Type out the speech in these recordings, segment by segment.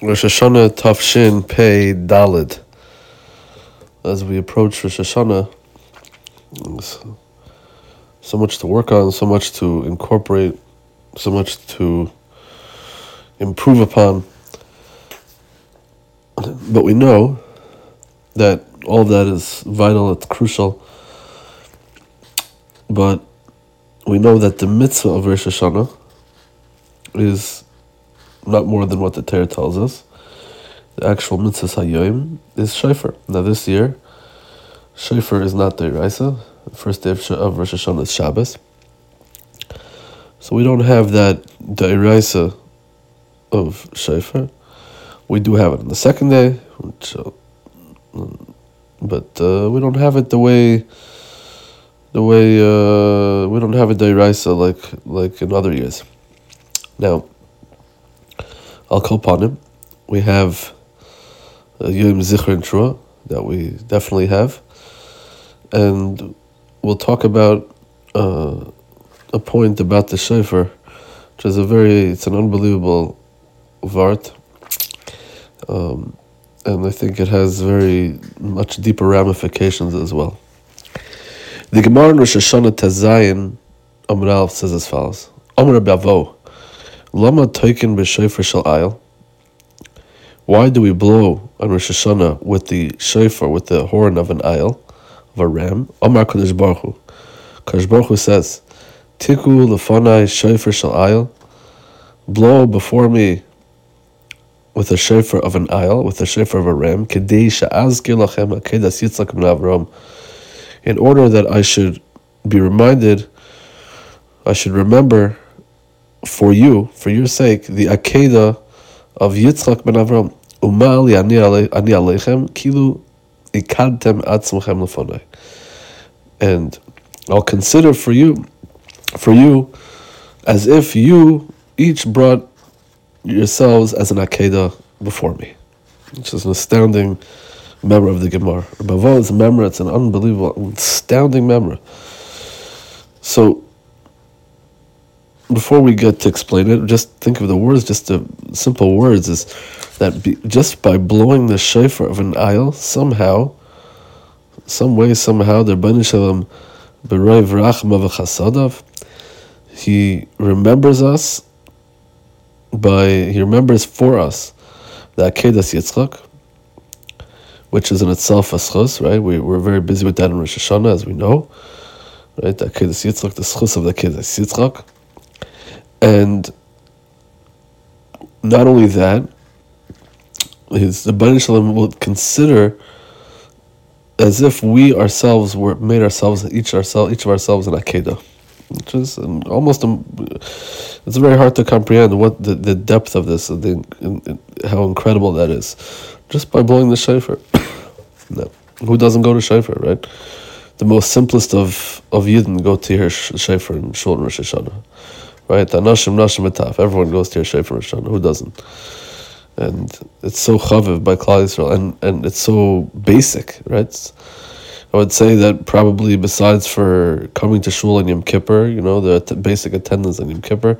Rosh Hashanah Tafshin Pei Dalid. As we approach Rosh Hashanah, so much to work on, so much to incorporate, so much to improve upon. But we know that all that is vital, it's crucial. But we know that the mitzvah of Rosh Hashanah is not more than what the Torah tells us. The actual mitzvah hayyim is shofar. Now this year, shofar is not the Raisa. The first day of, Rosh Hashanah is Shabbos. So we don't have that Dairaisa of shofar. We do have it on the second day, which, uh, but uh, we don't have it the way the way uh, we don't have a Dairaisa like like in other years. Now, Upon him. We have Yom Zichron and Trua that we definitely have, and we'll talk about uh, a point about the shofar, which is a very it's an unbelievable vart, um, and I think it has very much deeper ramifications as well. The Gemara in Rosh Hashanah Tezayin Amr says as follows: Amr Abahu. Lama taken b'shofar shel ayil. Why do we blow on Rosh Hashanah with the shofar, with the horn of an ayil, of a ram? Omar Kadosh Baruch Hu. Kadosh Baruch Hu says, Tiku lefanai shofar shel ayil. Blow before me with a shofar of an ayil, with a shofar of a ram, in order that I should be reminded, I should remember for you, for your sake, the Akedah of Yitzchak ben Avram. Umal ani aleichem kilu ikadtem atzmachem lefonai. And I'll consider for you, for you, as if you each brought yourselves as an Akedah before me. Which is an astounding member of the Gemara. Abahu is a member, it's an unbelievable, astounding member. So before we get to explain it, just think of the words, just the simple words, is that be, just by blowing the shofar of an ayil, somehow, some way, somehow, the Bani Shalom, he remembers us by, he remembers for us the Akedas Yitzchak, which is in itself a schus, right? We, we're very busy with that in Rosh Hashanah, as we know, right? The Akedas Yitzchak, the schus of the Akedas Yitzchak. And not only that, his the Bani Shalom will consider as if we ourselves were made ourselves each ourselves each of ourselves an akedah, which is almost it's very hard to comprehend what the, the depth of this, the, how incredible that is, just by blowing the shofar. no. Who doesn't go to shofar, right? The most simplest of of Yidden go to hear shofar in Shul and Rosh Hashanah right? Anashim, Nashim, Etaf. Everyone goes to your Shefer Rosh Who doesn't? And it's so chaviv by Klal Yisrael, and, and it's so basic, right? I would say that probably besides for coming to shul on Yom Kippur, you know, the basic attendance on Yom Kippur,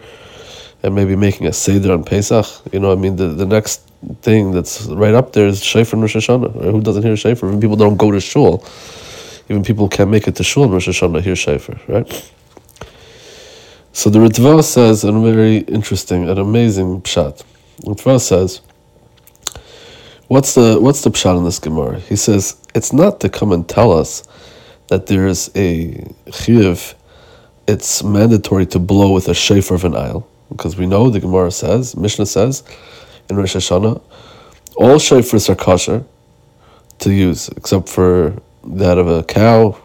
and maybe making a seder on Pesach, you know, I mean, the, the next thing that's right up there is Shefer and Rosh Hashanah. Right? Who doesn't hear Shefer? Even people don't go to shul. Even people can't make it to shul in Rosh Hashanah hear Shefer, right? So the Ritva says a very interesting, an amazing pshat. Ritva says, "What's the what's the pshat in this Gemara?" He says it's not to come and tell us that there is a chiv. It's mandatory to blow with a shofar of an ayil because we know the Gemara says, Mishnah says, in Rosh Hashanah, all shofars are kosher to use except for that of a cow.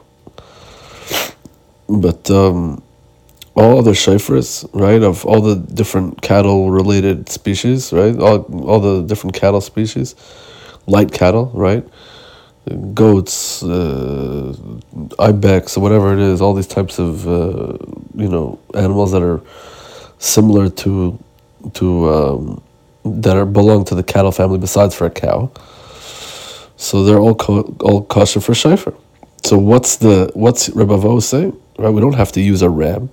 But um, all other shofars, right, of all the different cattle related species, right, all, all the different cattle species, light cattle, right, goats, uh, ibex, whatever it is, all these types of, uh, you know, animals that are similar to, to, um, that are belong to the cattle family besides for a cow. So they're all co- all kosher for shofar. So what's the what's Reb Abahu saying? Right, we don't have to use a ram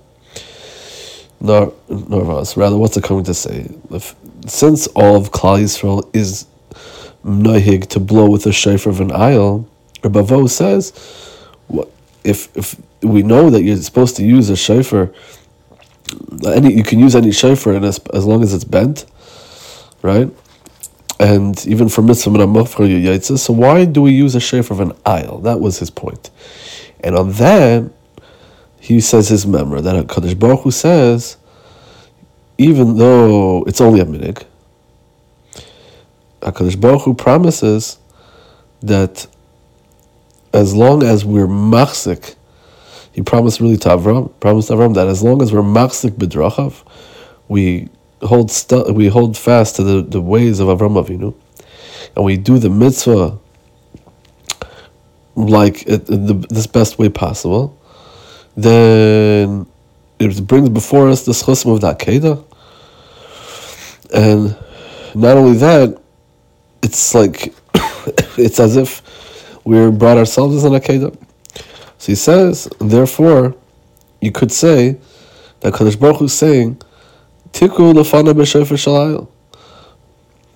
nor nor us. Rather, what's it coming to say? If, since all of Klal Yisrael is nohig to blow with a shofar of an ayil, Rabavo says, what, if if we know that you're supposed to use a shofar, any you can use any shofar as, as long as it's bent, right? And even for mitzvah and so why do we use a shofar of an ayil? That was his point. And on that, he says his memory that Kadosh Baruch Hu says, even though it's only a minig, Hakadosh Baruch Hu promises that as long as we're machzik, he promised really to Avram, promised Avram that as long as we're machzik bedrachav, we hold stu- we hold fast to the, the ways of Avram Avinu, and we do the mitzvah like uh, it, the this best way possible, then it brings before us the schusim of that keda. And not only that, it's like it's as if we're brought ourselves as an Akedah. So he says, therefore, you could say that Kadosh Baruch Hu is saying, Tiku lefana shalayil.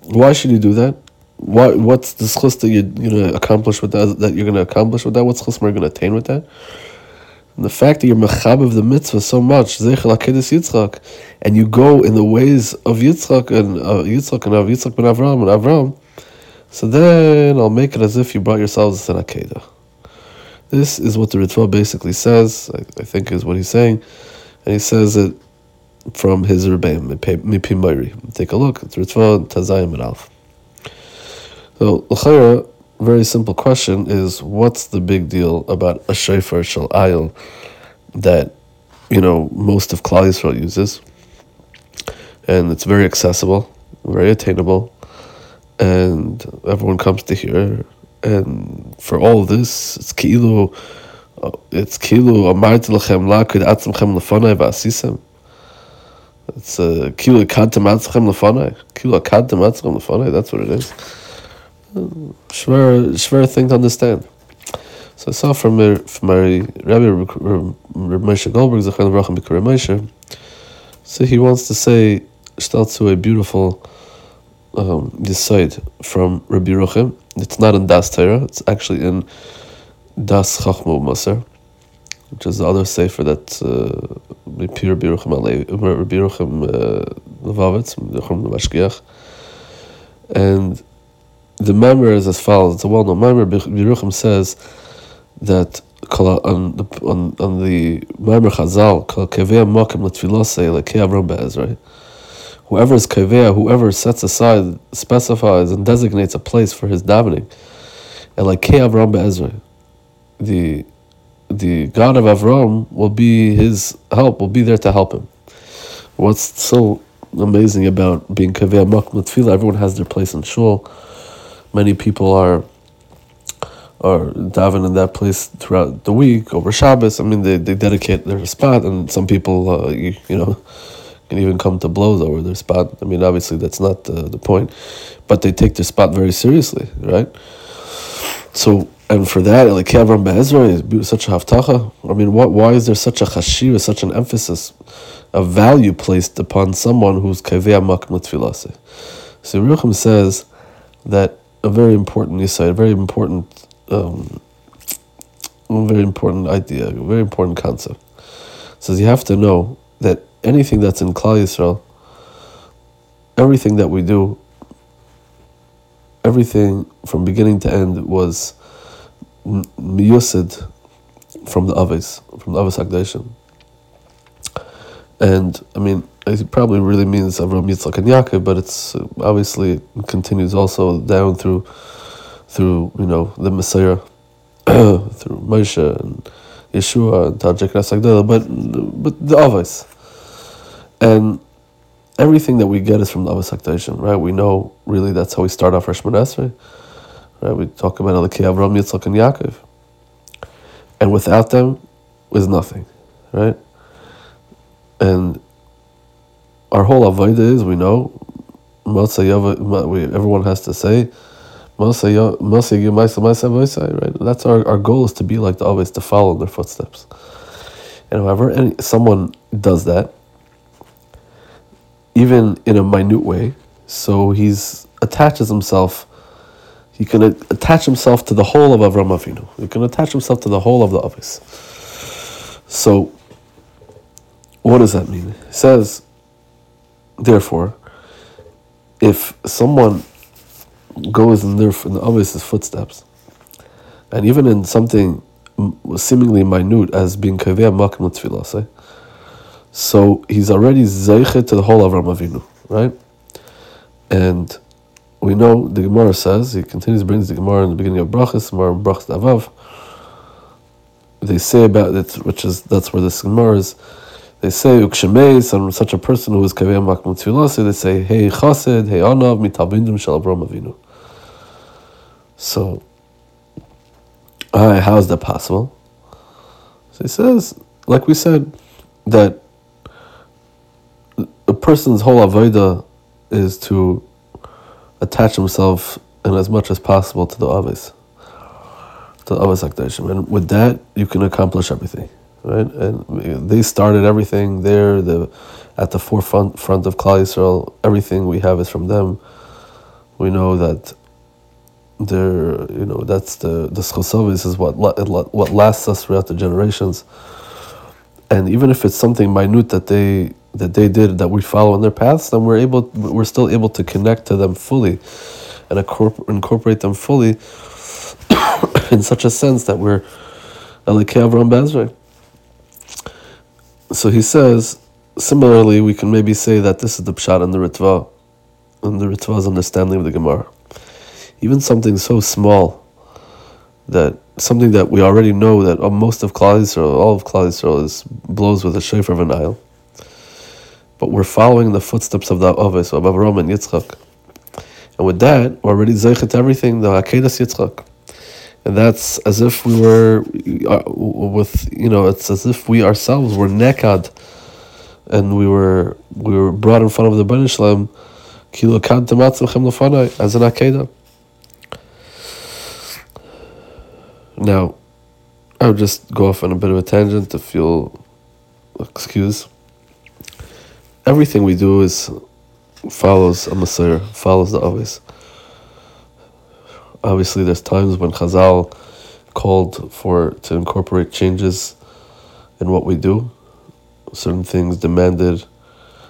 Why should you do that? Why, what's the schus that you're going to accomplish with that? That you're going to accomplish with that? What's schus we're going to attain with that? And the fact that you're mechab of the mitzvah so much, Yitzchak, and you go in the ways of Yitzchak and uh, Yitzchak and of Yitzchak ben Avram and Avram, so then I'll make it as if you brought yourselves an Akedah. This is what the Ritva basically says, I, I, think is what he's saying. And he says it from his Rebbeim, Mipi Take a look, it's Ritva Tazayim and Alf. So, L'chayra, very simple question is what's the big deal about a shofar shal ayil that, you know, most of Klal Yisrael uses? And it's very accessible, very attainable and everyone comes to hear. And for all of this, it's kilu, uh, it's kilu amarti lechem lakud atzmchem lefonai v'asisem. It's a uh, kilu kadtem atzmchem lefonai. Kilu kadtem atzmchem lefonai. That's what it is. Shver, shver thing to understand. So I saw from my, from my Rabbi Moshe Goldberg, Zechon Avraham Bikar so he wants to say, start to a beautiful um, from Rabbi Ruchim. It's not in Daas Torah, it's actually in Daas Chochmah U'Mussar, which is the other sefer that uh, Rabbi Ruchim Rabbi Ruchim Levovitz, Ruchim Mashgiach. And the member is as follows. It's a well-known member. Rabbi Ruchim says that on the on, on the Maimer Chazal, Avram Be'ezrei whoever is kaveh, whoever sets aside, specifies, and designates a place for his davening, and like Avram Be'ezra, the the God of Avram will be his help, will be there to help him. What's so amazing about being kaveh makmat tefillah? Everyone has their place in shul. Many people are are davening in that place throughout the week over Shabbos. I mean, they, they dedicate their spot, and some people, uh, you, you know, can even come to blows over their spot. I mean, obviously that's not the, the point, but they take their spot very seriously, right? So, and for that, like Avram Be'ezra is such a haftacha. I mean, what? Why is there such a chashiva, such an emphasis, a value placed upon someone who's kaveh makmat tefilase? So Ruchim says that a very important insight, a very important, um, a very important idea, a very important concept. Says you have to know that anything that's in Klal Yisrael, everything that we do, everything from beginning to end was miyusid from the Aves, from the Aves Hakdashim. And I mean, it probably really means Avram Yitzchak and Yaakov, but it's uh, obviously continues also down through, through you know the mesorah, through Moshe and Yeshua and Tajik Nasagdala, but but the Aves. And everything that we get is from the Avos Hakdashim, right? We know really that's how we start off Rosh Esrei, right? We talk about Elokei Avram, Yitzchak, and Yaakov. And without them is nothing, right? And our whole avodah is, we know, everyone has to say, right? That's our, our goal is to be like the always to follow in their footsteps. And however any, someone does that, even in a minute way. So he's attaches himself. He can attach himself to the whole of Avram Avinu. He can attach himself to the whole of the Avis. So, what does that mean? It says, therefore, if someone goes in their in the Avis's footsteps, and even in something seemingly minute as being kaveh makim tefillah, so he's already zeichet to the whole Avram Avinu, right? And we know the Gemara says he continues brings the Gemara in the beginning of Brachas, Gemara Brachas Avav. They say about it, which is that's where this Gemara is. They say ukshemeis on such a person who is kaveh tefillah. They say hey chassid, hey anav mitabindim shel Avram Avinu. So how is that possible? So he says, like we said, that a person's whole avodah is to attach himself in as much as possible to the avis, to the avis and with that you can accomplish everything, right? And they started everything there, the at the forefront front of Klal Yisrael. Everything we have is from them. We know that there, you know, that's the the schosovis is what what lasts us throughout the generations. And even if it's something minute that they that they did that we follow in their paths, then we're able we're still able to connect to them fully, and incorporate them fully in such a sense that we're Elokei Avram Bezrei. So he says, similarly, we can maybe say that this is the pshat and the Ritva, and the Ritva's understanding of the Gemara even something so small that something that we already know that uh, most of Klal Yisrael, all of Klal Yisrael is blows with a shofar of an ayil. But we're following the footsteps of the Avis, of Avram and Yitzchak. And with that, we're already zeichet everything, the Akedas Yitzchak. And that's as if we were uh, with, you know, it's as if we ourselves were nekad and we were we were brought in front of the kad as an Akedah. Now, I would just go off on a bit of a tangent to feel excuse. Everything we do is follows a mesorah, follows the Avis. Obviously, there's times when Chazal called for to incorporate changes in what we do. Certain things demanded,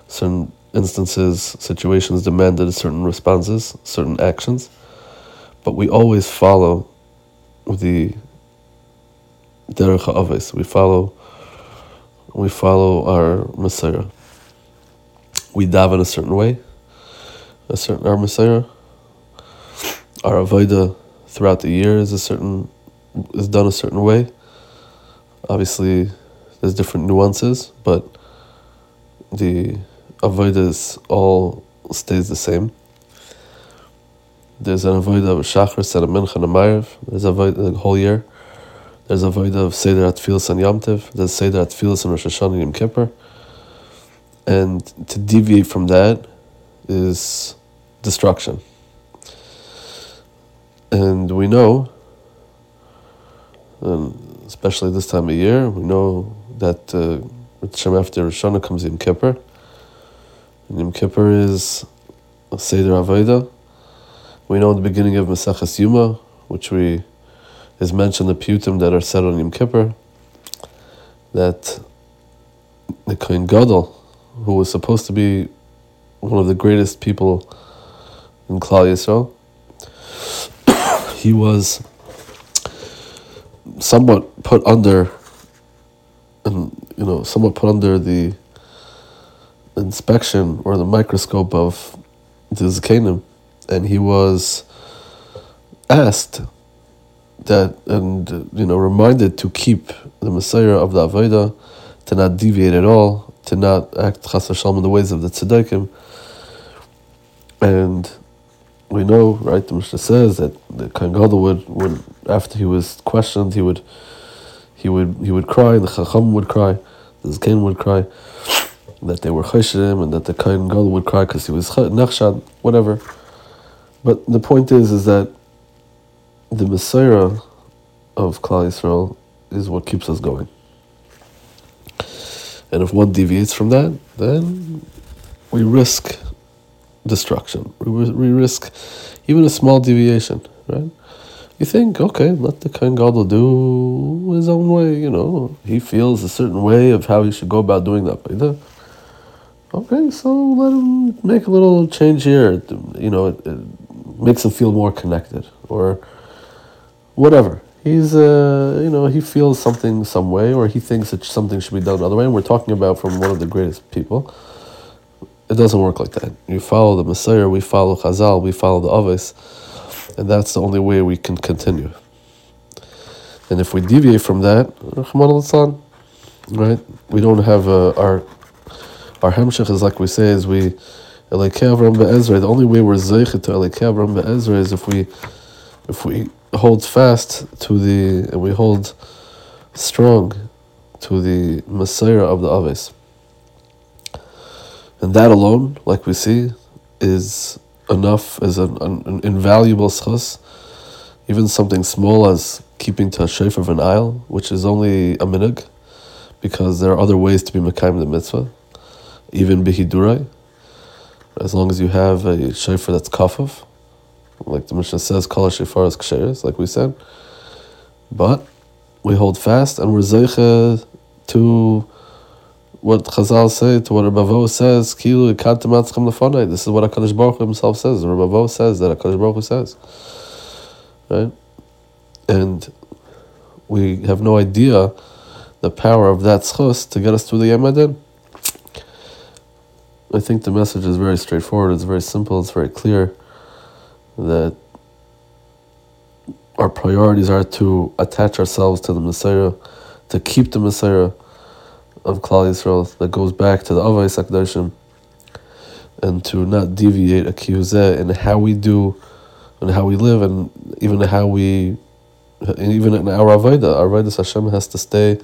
certain instances, situations demanded certain responses, certain actions. But we always follow the derech ha'avis. We follow, we follow our mesorah. We daven a certain way, a certain our mesorah. Our avodah throughout the year is a certain is done a certain way. Obviously, there's different nuances, but the avodah all stays the same. There's an avodah of Shachris and a Mincha and a Ma'ariv. There's a avodah the whole year. There's a avodah of Seder Atfilas and Yom Tiv. There's Seder Atfilas and Rosh Hashanah and Yom Kippur. And to deviate from that is destruction. And we know, and especially this time of year, we know that uh, after Rosh Hashanah comes Yom Kippur. And Yom Kippur is a Seder Avodah we know in the beginning of Maseches Yoma, which we is mentioned the putim that are said on Yom Kippur, that the Kohen Gadol, who was supposed to be one of the greatest people in Klal Yisrael, he was somewhat put under, and you know, somewhat put under the inspection or the microscope of the Zakanim and he was asked that and you know reminded to keep the mesorah of the Avodah, to not deviate at all, to not act chas in the ways of the tzedukim. And we know, right? The Mishnah says that the Kohen Gadol would, would, after he was questioned, he would, he would, he would cry. The Chacham would cry. The Zaken would cry. That they were cheshidim, and that the Kohen Gadol would cry because he was nachshad, whatever. But the point is, is that the mesorah of Klal Yisrael is what keeps us going. And if one deviates from that, then we risk destruction. We, we risk even a small deviation, right? You think, okay, let the Kohen Gadol do his own way, you know, he feels a certain way of how he should go about doing that. Okay, so let him make a little change here. You know, it, it makes him feel more connected, or whatever. He's, uh, you know, he feels something some way, or he thinks that something should be done another way. And we're talking about from one of the greatest people. It doesn't work like that. You follow the mesorah, we follow Chazal, we follow the Aves, and that's the only way we can continue. And if we deviate from that, right, we don't have uh, our our hemshech is like we say is we Be'ezra. The only way we're zeichet to Elokei Avram Be'ezra is if we if we hold fast to the and we hold strong to the mesorah of the Aves. And that alone, like we see, is enough as an, an, an invaluable schus. Even something small as keeping to a shape of an ayil, which is only a minig, because there are other ways to be mekayim the mitzvah even bihidurai, as long as you have a shofar that's kafaf, like the Mishnah says, kol shofar is ksheres, like we said. But we hold fast and we're zeicha to what Chazal say, to what Rabbi says, kilu ikantamatschem lefonai. This is what HaKadosh Baruch himself says. Rabbi says that HaKadosh Baruch says. Right? And we have no idea the power of that schus to get us through the Yemadin. I think the message is very straightforward, it's very simple, it's very clear that our priorities are to attach ourselves to the mesorah, to keep the mesorah of Klal Yisrael that goes back to the Avay Sakdashim, and to not deviate a kiyuzeh in how we do and how we live, and even how we, even in our Avodah, our Avodah Hashem has to stay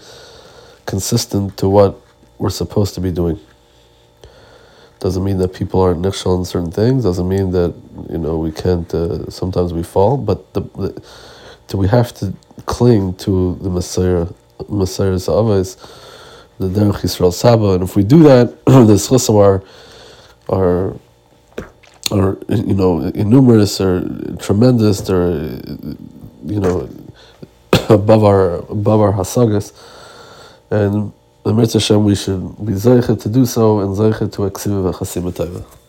consistent to what we're supposed to be doing. Doesn't mean that people aren't nichshel in certain things. Doesn't mean that you know we can't. Uh, sometimes we fall, but the, the do we have to cling to the mesorah, Messiah's avos, the Derech Yisrael Saba, and if we do that, the schusam are are are you know numerous or tremendous or you know above our above our hasagas, and the Mitzvah Hashem, we should be zeichet to do so and zeichet to exhibit a chasim